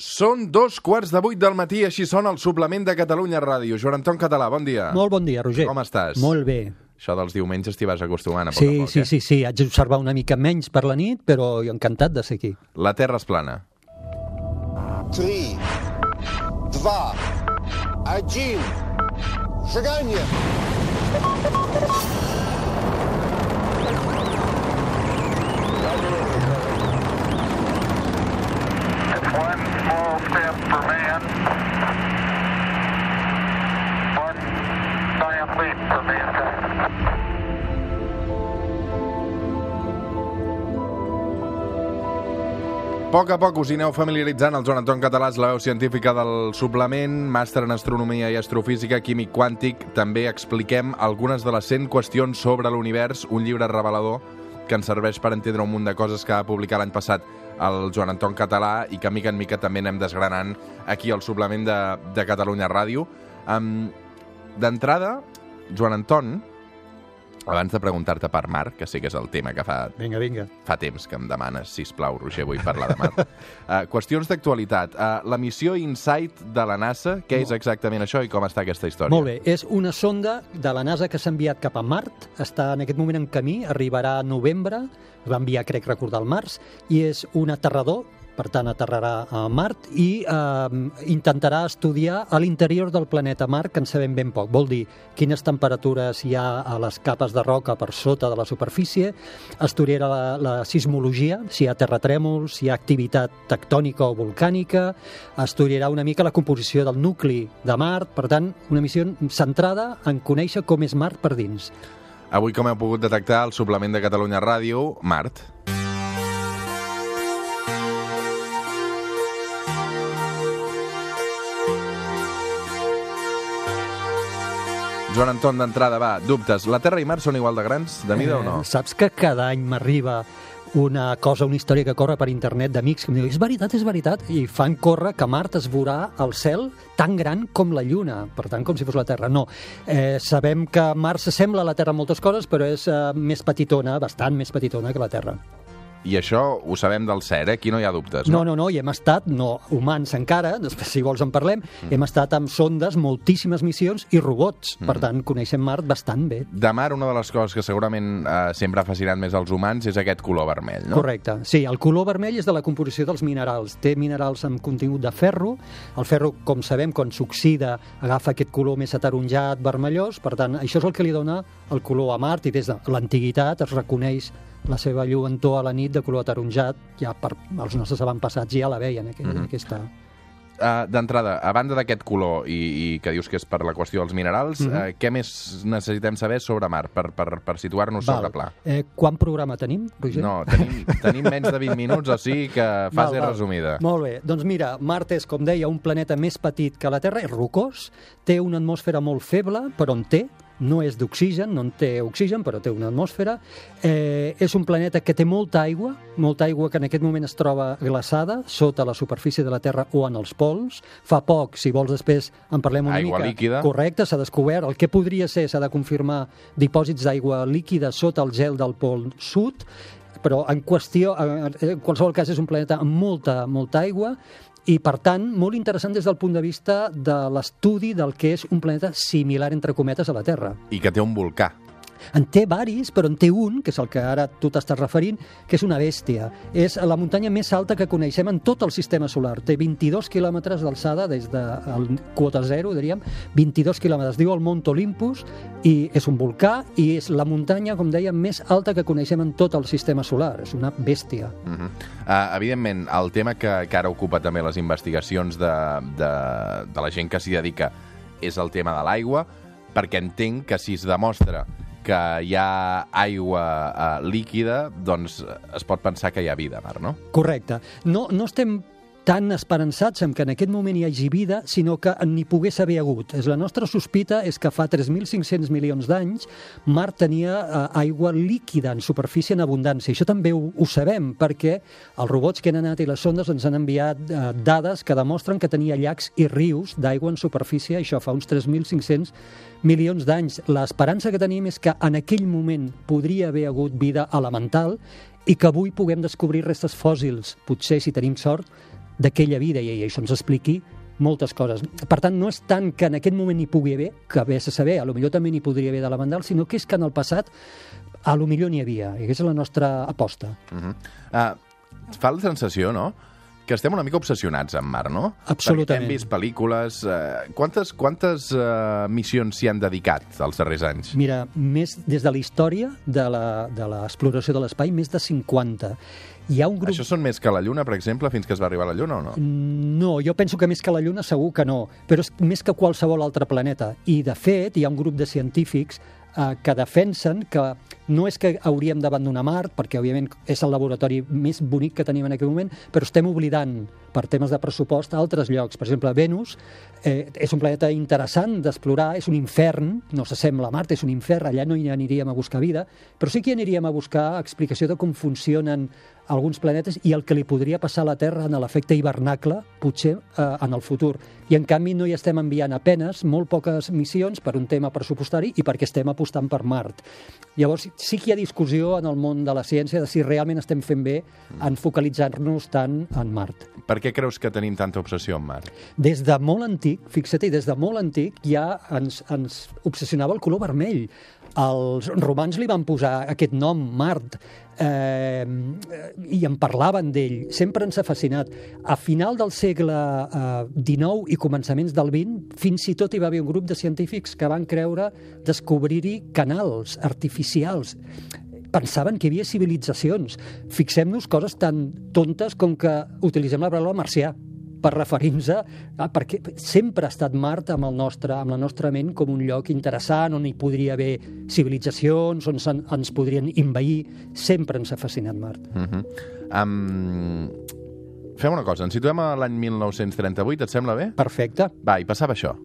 Són dos quarts de vuit del matí, així són el suplement de Catalunya Ràdio. Joan Anton Català, bon dia. Molt bon dia, Roger. Com estàs? Molt bé. Això dels diumenges t'hi vas acostumant a poc sí, a poc, sí, eh? Sí, sí, haig d'observar una mica menys per la nit, però encantat de ser aquí. La Terra és plana. 3, 2, 1, seganya! Step for man, one giant leap for mankind. A poc a poc us hi aneu familiaritzant el Joan Anton Català la veu científica del suplement, màster en astronomia i astrofísica, químic quàntic. També expliquem algunes de les 100 qüestions sobre l'univers, un llibre revelador que ens serveix per entendre un munt de coses que va publicar l'any passat el Joan Anton Català i que mica en mica també anem desgranant aquí al suplement de, de Catalunya Ràdio. Um, D'entrada, Joan Anton, abans de preguntar-te per Mar, que sé que és el tema que fa Vinga, vinga. fa temps que em demanes, si plau, Roger, vull parlar de mar. uh, qüestions d'actualitat. Uh, la missió InSight de la NASA, què és exactament això i com està aquesta història? Molt bé, és una sonda de la NASA que s'ha enviat cap a Mart, està en aquest moment en camí, arribarà a novembre, es va enviar, crec recordar, al març, i és un aterrador, per tant aterrarà a Mart i eh, intentarà estudiar a l'interior del planeta Mart, que en sabem ben poc. Vol dir quines temperatures hi ha a les capes de roca per sota de la superfície, estudiarà la, la sismologia, si hi ha terratrèmols, si hi ha activitat tectònica o volcànica, estudiarà una mica la composició del nucli de Mart, per tant, una missió centrada en conèixer com és Mart per dins. Avui, com heu pogut detectar, el suplement de Catalunya Ràdio, Mart. Joan Anton, d'entrada, va, dubtes. La Terra i Mart són igual de grans, de mida o no? Eh, saps que cada any m'arriba una cosa, una història que corre per internet d'amics que em diuen és veritat, és veritat, i fan córrer que Mart es veurà al cel tan gran com la Lluna, per tant, com si fos la Terra. No, eh, sabem que Mart s'assembla a la Terra en moltes coses, però és eh, més petitona, bastant més petitona que la Terra. I això ho sabem del cert, eh? Aquí no hi ha dubtes, No, no? no, no, i hem estat, no humans encara, després si vols en parlem, Mm. hem estat amb sondes, moltíssimes missions i robots, per Mm. tant, coneixem Mart bastant bé. De mar, una de les coses que segurament eh, sempre ha fascinat més als humans és aquest color vermell, no? Correcte. Sí, el color vermell és de la composició dels minerals. Té minerals amb contingut de ferro. El ferro, com sabem, quan s'oxida, agafa aquest color més ataronjat, vermellós. Per tant, això és el que li dona el color a Mart i des de l'antiguitat es reconeix la seva lluentor a la nit de color ataronjat. Ja per els nostres avantpassats ja la veien, aqu Mhm. aquesta... Uh, D'entrada, a banda d'aquest color i, i que dius que és per la qüestió dels minerals, mm Mhm. -hmm. uh, què més necessitem saber sobre mar per, per, per situar-nos sobre pla? Eh, quant programa tenim, Roger? No, tenim, tenim menys de 20 minuts, o sigui que fase Val, val. resumida. Molt bé. Doncs mira, Mart és, com deia, un planeta més petit que la Terra, és rocós, té una atmosfera molt feble, però en té, no és d'oxigen, no en té oxigen, però té una atmosfera. Eh, és un planeta que té molta aigua, molta aigua que en aquest moment es troba glaçada sota la superfície de la Terra o en els pols. Fa poc, si vols després en parlem una Aigua mica. líquida. Correcte, s'ha descobert el que podria ser, s'ha de confirmar, dipòsits d'aigua líquida sota el gel del pol sud, però en qüestió, en en qualsevol cas és un planeta amb molta, molta aigua i, per tant, molt interessant des del punt de vista de l'estudi del que és un planeta similar, entre cometes, a la Terra. I que té un volcà. En té varis, però en té un, que és el que ara tu t'estàs referint, que és una bèstia. És la muntanya més alta que coneixem en tot el sistema solar. Té 22 quilòmetres d'alçada des del quota zero, diríem, 22 quilòmetres. Diu el Mont Olympus i és un volcà i és la muntanya, com deia, més alta que coneixem en tot el sistema solar. És una bèstia. Uh -huh. uh, evidentment, el tema que, que ara ocupa també les investigacions de, de, de la gent que s'hi dedica és el tema de l'aigua, perquè entenc que si es demostra que hi ha aigua uh, líquida, doncs es pot pensar que hi ha vida a mar, no? Correcte. No, no estem tan esperançats en que en aquest moment hi hagi vida, sinó que n'hi pogués haver hagut. És la nostra sospita és que fa 3.500 milions d'anys Mart tenia eh, aigua líquida en superfície en abundància. Això també ho, ho sabem, perquè els robots que han anat i les sondes ens han enviat eh, dades que demostren que tenia llacs i rius d'aigua en superfície, això fa uns 3.500 milions d'anys. L'esperança que tenim és que en aquell moment podria haver hagut vida elemental i que avui puguem descobrir restes fòssils, potser, si tenim sort, d'aquella vida i, això ens expliqui moltes coses. Per tant, no és tant que en aquest moment n'hi pugui haver, que vés a saber, a lo millor també n'hi podria haver de la Vandal, sinó que és que en el passat a lo millor n'hi havia, i aquesta és la nostra aposta. Uh -huh. uh, fa la sensació, no?, que estem una mica obsessionats amb mar, no? Absolutament. Perquè hem vist pel·lícules... Uh, quantes quantes uh, missions s'hi han dedicat els darrers anys? Mira, més des de la història de la- de l'exploració de l'espai, més de 50. Hi ha un grup... Això són més que la Lluna, per exemple, fins que es va arribar a la Lluna o no? No, jo penso que més que la Lluna segur que no, però és més que qualsevol altre planeta. I, de fet, hi ha un grup de científics eh, que defensen que no és que hauríem d'abandonar Mart, perquè, òbviament, és el laboratori més bonic que tenim en aquest moment, però estem oblidant, per temes de pressupost, altres llocs. Per exemple, Venus eh, és un planeta interessant d'explorar, és un infern, no s'assembla a Mart, és un infern, allà no hi aniríem a buscar vida, però sí que hi aniríem a buscar explicació de com funcionen alguns planetes i el que li podria passar a la Terra en l'efecte hivernacle, potser eh, en el futur. I en canvi no hi estem enviant apenes molt poques missions per un tema pressupostari i perquè estem apostant per Mart. Llavors, sí que hi ha discussió en el món de la ciència de si realment estem fent bé en focalitzar-nos tant en Mart. Per què creus que tenim tanta obsessió amb mar? Des de molt antic, fixa't, des de molt antic ja ens, ens obsessionava el color vermell. Els romans li van posar aquest nom, Mart, eh, i en parlaven d'ell. Sempre ens ha fascinat. A final del segle eh, XIX i començaments del XX, fins i tot hi va haver un grup de científics que van creure descobrir-hi canals artificials pensaven que hi havia civilitzacions. Fixem-nos coses tan tontes com que utilitzem la paraula marcià per referir-nos a... ah, perquè sempre ha estat Mart amb, el nostre, amb la nostra ment com un lloc interessant on hi podria haver civilitzacions, on sen, ens podrien invair. Sempre ens ha fascinat Mart. Uh -huh. um, fem una cosa, ens situem a l'any 1938, et sembla bé? Perfecte. Va, i passava això.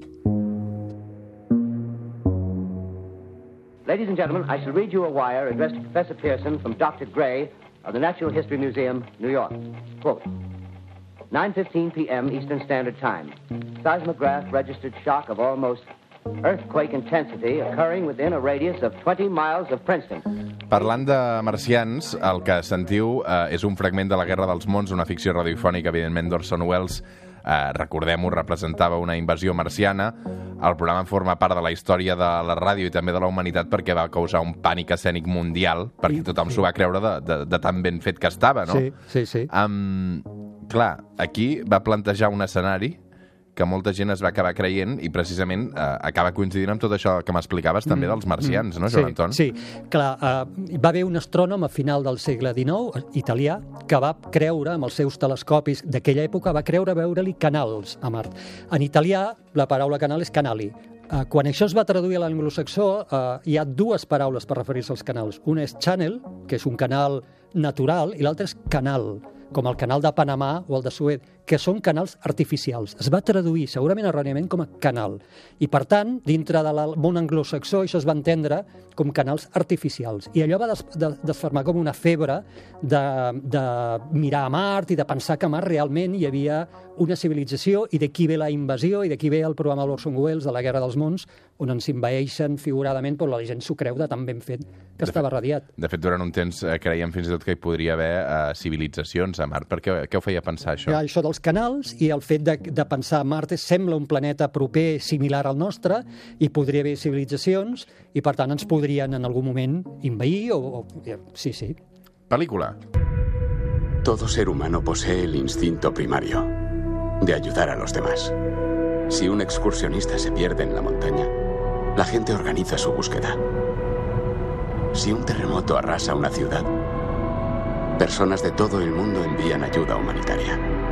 Ladies and gentlemen, I shall read you a wire addressed to Professor Pearson from Dr. Gray of the Natural History Museum, New York. Quote, 9.15 p.m. Eastern Standard Time. Seismograph registered shock of almost earthquake intensity occurring within a radius of 20 miles of Princeton. Parlant de marcians, el que sentiu eh, és un fragment de La Guerra dels Mons, una ficció radiofònica, evidentment, d'Orson Welles. Eh, Recordem-ho, representava una invasió marciana. El programa forma part de la història de la ràdio i també de la humanitat perquè va causar un pànic escènic mundial, perquè tothom sí. s'ho va creure de, de, de tan ben fet que estava, no? Sí, sí, sí. Um, clar, aquí va plantejar un escenari que molta gent es va acabar creient i precisament eh, acaba coincidint amb tot això que m'explicaves també dels marcians, no, Joan sí, Anton? Sí, clar, uh, va haver un astrònom a final del segle XIX, italià, que va creure, amb els seus telescopis d'aquella època, va creure veure-li canals a Mart. En italià, la paraula canal és canali. Uh, quan això es va traduir a l'anglosaxó, uh, hi ha dues paraules per referir-se als canals. Una és channel, que és un canal natural, i l'altra és canal, com el canal de Panamà o el de Suez, que són canals artificials. Es va traduir, segurament erròniament, com a canal. I, per tant, dintre del món anglosaxó, això es va entendre com canals artificials. I allò va des, de, desfermar com una febre de, de mirar a Mart i de pensar que a Mart realment hi havia una civilització i d'aquí ve la invasió i d'aquí ve el programa de l'Orson Welles de la Guerra dels Mons, on ens invaeixen figuradament, però la gent s'ho creu de tan ben fet que estava radiat. De fet, durant un temps eh, creiem fins i tot que hi podria haver eh, civilitzacions a Mart. Per què, què ho feia pensar, això? Ja, això dels canals i el fet de, de pensar Mart sembla un planeta proper, similar al nostre, i podria haver civilitzacions, i per tant ens podrien en algun moment invair o... o sí, sí. Pel·lícula. Todo ser humano posee el instinto primario de ayudar a los demás. Si un excursionista se pierde en la montaña, la gente organiza su búsqueda. Si un terremoto arrasa una ciudad, personas de todo el mundo envían ayuda humanitaria.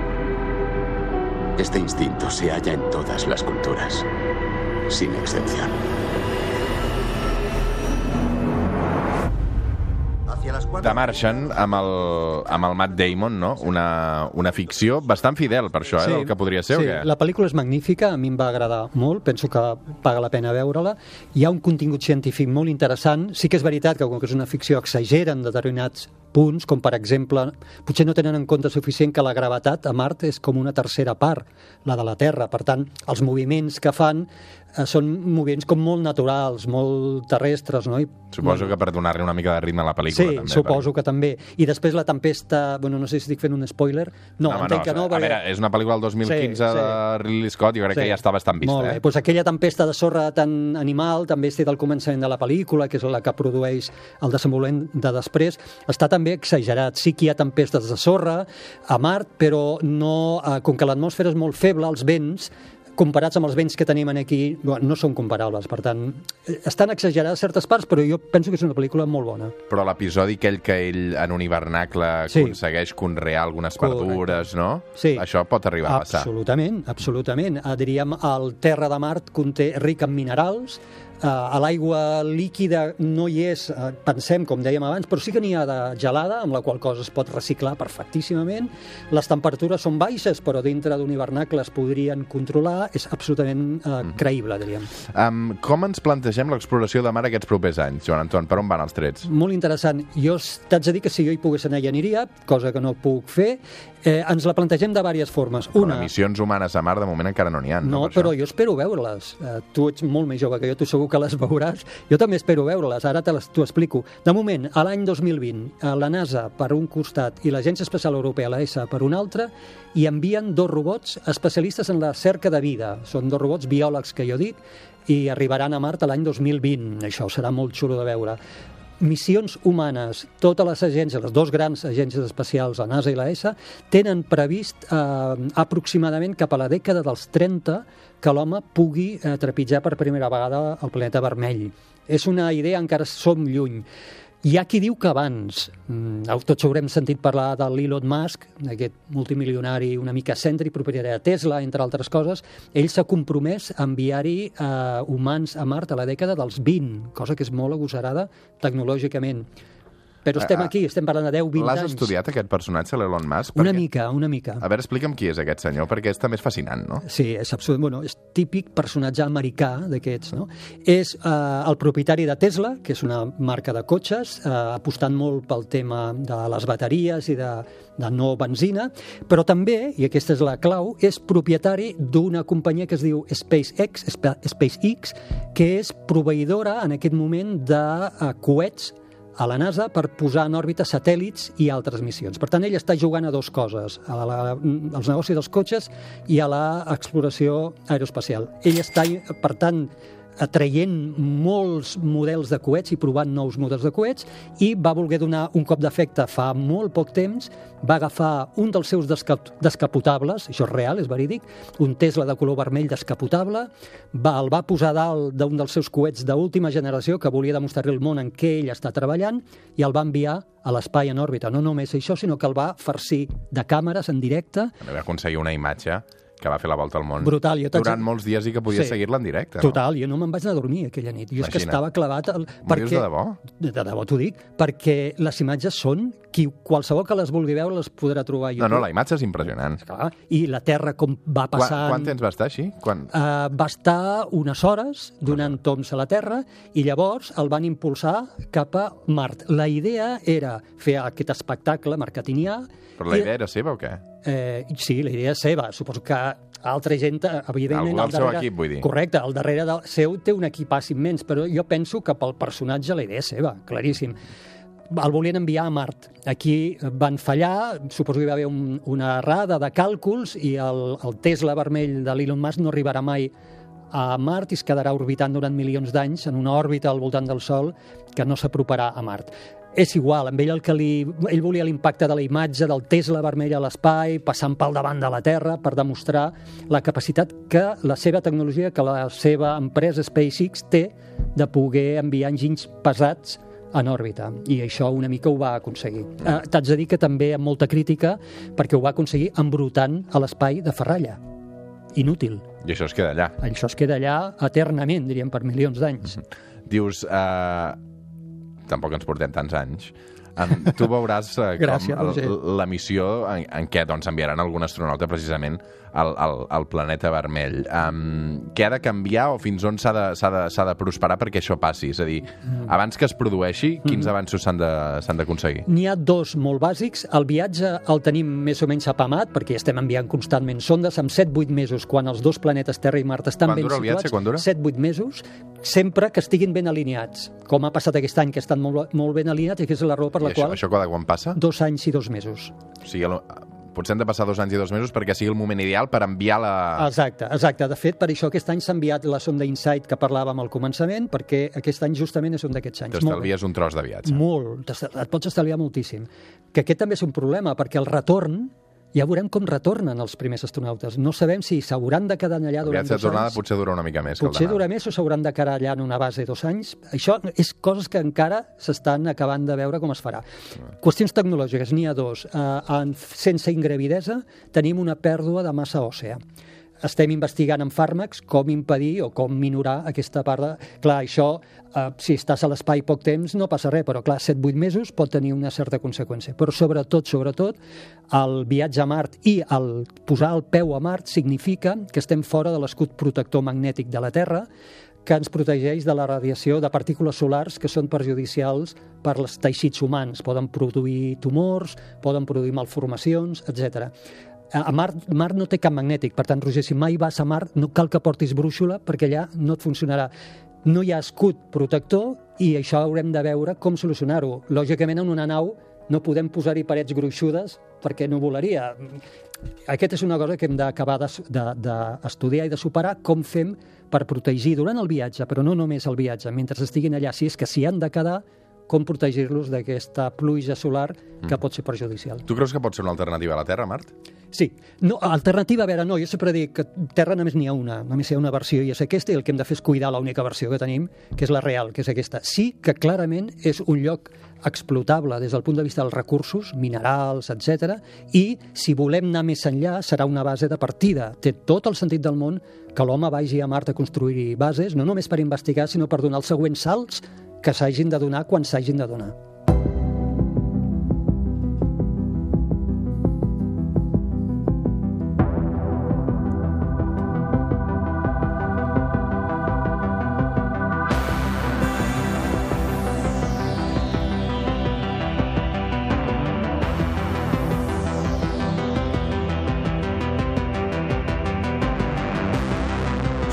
Este instinto se halla en todas las culturas, sin excepción. The Martian, amb el, amb el Matt Damon, no? Una, una ficció bastant fidel, per això, eh, del que podria ser, sí, o què? la pel·lícula és magnífica, a mi em va agradar molt, penso que paga la pena veure-la. Hi ha un contingut científic molt interessant. Sí que és veritat que, com que és una ficció, exagera en determinats punts, com per exemple, potser no tenen en compte suficient que la gravetat a Mart és com una tercera part, la de la Terra. Per tant, els moviments que fan eh, són moviments com molt naturals, molt terrestres, no? I, Suposo que per donar-li una mica de ritme a la pel·lícula, Sí, també. suposo que també. I després la tempesta, bueno, no sé si estic fent un spoiler. No, home, entenc que no, A veure, és una pel·lícula del 2015 Sí, sí. de Ridley Scott, jo crec que ja està bastant vista, Molt bé. eh? Doncs aquella tempesta de sorra tan animal també és del començament de la pel·lícula, que és la que produeix el desenvolupament de després. Està també exagerat. Sí que hi ha tempestes de sorra a Mart, però no, eh, com que l'atmosfera és molt feble, els vents comparats amb els vents que tenim aquí, bueno, no són comparables. Per tant, eh, estan exagerades certes parts, però jo penso que és una pel·lícula molt bona. Però l'episodi aquell que ell en un hivernacle Sí. aconsegueix conrear algunes Correcte. verdures, no? Sí. Això pot arribar a passar. Absolutament, absolutament. Eh, diríem, el terra de Mart conté ric en minerals, a l'aigua líquida no hi és, eh, pensem, com dèiem abans, però sí que n'hi ha de gelada, amb la qual cosa es pot reciclar perfectíssimament. Les temperatures són baixes, però dintre d'un hivernacle es podrien controlar. És absolutament eh, Mhm. creïble, diríem. Um, com ens plantegem l'exploració de mar aquests propers anys, Joan Anton? Per on van els trets? Molt interessant. Jo t'haig de dir que si jo hi pogués anar hi aniria, cosa que no puc fer. Eh, ens la plantegem de diverses formes. Una... Una, missions humanes a mar de moment encara no n'hi ha, no? No, per però això? jo espero veure-les. Eh, tu ets molt més jove que jo, tu segur que les veuràs. Jo també espero veure-les, ara t'ho explico. De moment, a l'any 2020, eh, la NASA per un costat i l'Agència Espacial Europea, la ESA, per un altre, hi envien dos robots especialistes en la cerca de vida. Són dos robots biòlegs que jo dic i arribaran a Mart l'any 2020. Això serà molt xulo de veure missions humanes, totes les agències, les dues grans agències espacials, la NASA i la ESA, tenen previst eh, aproximadament cap a la dècada dels 30 que l'home pugui eh, trepitjar per primera vegada el planeta vermell. És una idea, encara som lluny. Hi ha qui diu que abans, mm, tots haurem sentit parlar de l'Elon Musk, aquest multimilionari una mica cèntric, propietari de Tesla, entre altres coses, ell s'ha compromès a enviar-hi eh, humans a Mart a la dècada dels 20, cosa que és molt agosarada tecnològicament. Però estem Ah, ah, aquí, estem parlant de 10-20 L'has anys. estudiat, aquest personatge, l'Elon Musk? Una Perquè- mica, una mica. A veure, explica'm qui és aquest senyor, perquè és també és fascinant, no? Sí, és absolut, bueno, és típic personatge americà d'aquests, no? És eh, el propietari de Tesla, que és una marca de cotxes, eh, apostant molt pel tema de les bateries i de, de no benzina, però també, i aquesta és la clau, és propietari d'una companyia que es diu SpaceX, Spa- SpaceX, que és proveïdora en aquest moment de eh, coets a la NASA per posar en òrbita satèl·lits i altres missions. Per tant, ell està jugant a dues coses, a la, als negocis dels cotxes i a l'exploració aeroespacial. Ell està, per tant, atraient molts models de coets i provant nous models de coets i va voler donar un cop d'efecte fa molt poc temps, va agafar un dels seus descap descapotables, això és real, és verídic, un Tesla de color vermell descapotable, va, el va posar dalt d'un dels seus coets d'última generació que volia demostrar-li al món en què ell està treballant i el va enviar a l'espai en òrbita. No només això, sinó que el va farcir de càmeres en directe També va aconseguir una imatge que va fer la volta al món Brutal, jo durant molts dies i que podies Sí. seguir-la en directe. Total, jo no me'n vaig anar a dormir aquella nit. Jo és que estava clavat... Al... Dius de debò? De, de debò t'ho dic, perquè les imatges són... Qui, qualsevol que les vulgui veure les podrà trobar a No, no, la imatge és impressionant. Clar, I la Terra com va Quan, passant... quant temps va estar així? Quan... Uh, va estar unes hores donant toms a la Terra i llavors el van impulsar cap a Mart. La idea era fer aquest espectacle marketingià. Però la idea era seva o què? Eh, sí, la idea és seva. Suposo que altra gent, eh, evidentment... Algú al del seu equip, vull dir. Correcte, al darrere del seu té un equipàs immens, però jo penso que pel personatge la idea és seva, claríssim. El volien enviar a Mart. Aquí van fallar, suposo que hi va haver un, una errada de càlculs i el, el Tesla vermell de l'Elon Musk no arribarà mai a Mart i es quedarà orbitant durant milions d'anys en una òrbita al voltant del Sol que no s'aproparà a Mart. És igual, amb ell el que li... Ell volia l'impacte de la imatge del Tesla vermell a l'espai, passant pel davant de la Terra per demostrar la capacitat que la seva tecnologia, que la seva empresa SpaceX té de poder enviar enginys pesats en òrbita, i això una mica ho va aconseguir. Eh, T'haig de dir que també amb molta crítica, perquè ho va aconseguir embrutant a l'espai de ferralla. Inútil. I això es queda allà. Això es queda allà eternament, diríem, per milions d'anys. Dius, eh, tampoc ens portem tants anys, Um, tu veuràs Gràcies, com Roger. el- la missió en, en què doncs, enviaran algun astronauta precisament al, al, al planeta vermell. Um, què ha de canviar o fins on s'ha de, de, de prosperar perquè això passi? És a dir, Mm. abans que es produeixi, quins avanços s'han d'aconseguir? N'hi ha dos molt bàsics. El viatge el tenim més o menys apamat, perquè estem enviant constantment sondes amb 7-8 mesos, quan els dos planetes Terra i Mart estan Quant ben dura el viatge? situats. Quant dura? 7-8 mesos, sempre que estiguin ben alineats. Com ha passat aquest any, que estan molt, molt ben alineats, i que és la raó per I la això, qual això cada quan passa? dos anys i dos mesos. O sigui, el, potser han de passar dos anys i dos mesos perquè sigui el moment ideal per enviar la... Exacte, exacte. De fet, per això aquest any s'ha enviat la sonda InSight que parlàvem al començament, perquè aquest any justament és un d'aquests anys. T'estalvies un tros de viatge. Molt, et pots estalviar moltíssim. Que aquest també és un problema, perquè el retorn, ja veurem com retornen els primers astronautes. No sabem si s'hauran de quedar allà durant dos tornada anys. potser dura una mica més Potser dura més o s'hauran de quedar allà en una base dos anys. Això és coses que encara s'estan acabant de veure com es farà. Qüestions tecnològiques, n'hi ha dos. Uh, en, sense ingravidesa tenim una pèrdua de massa òssea estem investigant en fàrmacs com impedir o com minorar aquesta part de... Clar, això, eh, si estàs a l'espai poc temps, no passa res, però clar, 7-8 mesos pot tenir una certa conseqüència. Però sobretot, sobretot, el viatge a Mart i el posar el peu a Mart significa que estem fora de l'escut protector magnètic de la Terra, que ens protegeix de la radiació de partícules solars que són perjudicials per als teixits humans. Poden produir tumors, poden produir malformacions, etc. A Mart, Mart no té camp magnètic, per tant, Roger, si mai vas a Mart no cal que portis brúixola perquè allà no et funcionarà. No hi ha escut protector i això haurem de veure com solucionar-ho. Lògicament, en una nau no podem posar-hi parets gruixudes perquè no volaria. Aquesta és una cosa que hem d'acabar d'estudiar de, i de superar com fem per protegir durant el viatge, però no només el viatge, mentre estiguin allà, si és que s'hi han de quedar, com protegir-los d'aquesta pluja solar que pot ser perjudicial. Tu creus que pot ser una alternativa a la Terra, Mart? Sí, no, alternativa, a veure, no, jo sempre dic que Terra només n'hi ha una, només hi ha una versió i és aquesta i el que hem de fer és cuidar l'única versió que tenim, que és la real, que és aquesta. Sí que clarament és un lloc explotable des del punt de vista dels recursos, minerals, etc. i si volem anar més enllà serà una base de partida. Té tot el sentit del món que l'home vagi a Mart a construir bases, no només per investigar, sinó per donar els següents salts que s'hagin de donar quan s'hagin de donar.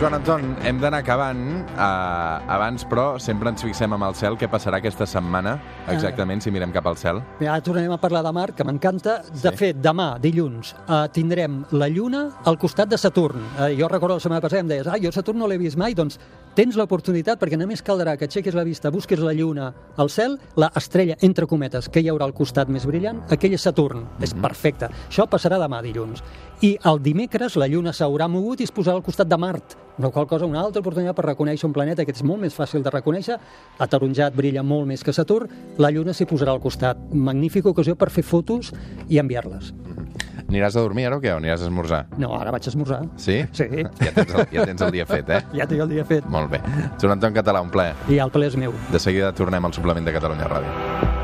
Joan Anton, hem d'anar acabant. Uh, abans, però, sempre ens fixem amb el cel. Què passarà aquesta setmana, exactament, si mirem cap al cel? Bé, Ara tornarem a parlar de Mart, que m'encanta. De fet, demà, dilluns, eh, tindrem la Lluna al costat de Saturn. Eh, jo recordo la setmana passada em deies, ah, jo Saturn no l'he vist mai, doncs tens l'oportunitat, perquè només caldrà que aixequis la vista, busquis la Lluna al cel, la estrella, entre cometes, que hi haurà al costat més brillant, aquell és Saturn. És perfecte. Això passarà demà, dilluns. I el dimecres la Lluna s'haurà mogut i es posarà al costat de Mart, la qual cosa una altra oportunitat per reconèixer un planeta que és molt més fàcil de reconèixer. Ataronjat brilla molt més que Saturn, la Lluna s'hi posarà al costat. Magnífica ocasió per fer fotos i enviar-les. Aniràs a dormir ara o què? O aniràs a esmorzar? No, ara vaig a esmorzar. Sí? Sí. Ja tens el, ja tens el dia fet, eh? Ja tinc el dia fet. Molt bé. Joan Anton Català, un plaer. I el ple és meu. De seguida tornem al suplement de Catalunya Ràdio.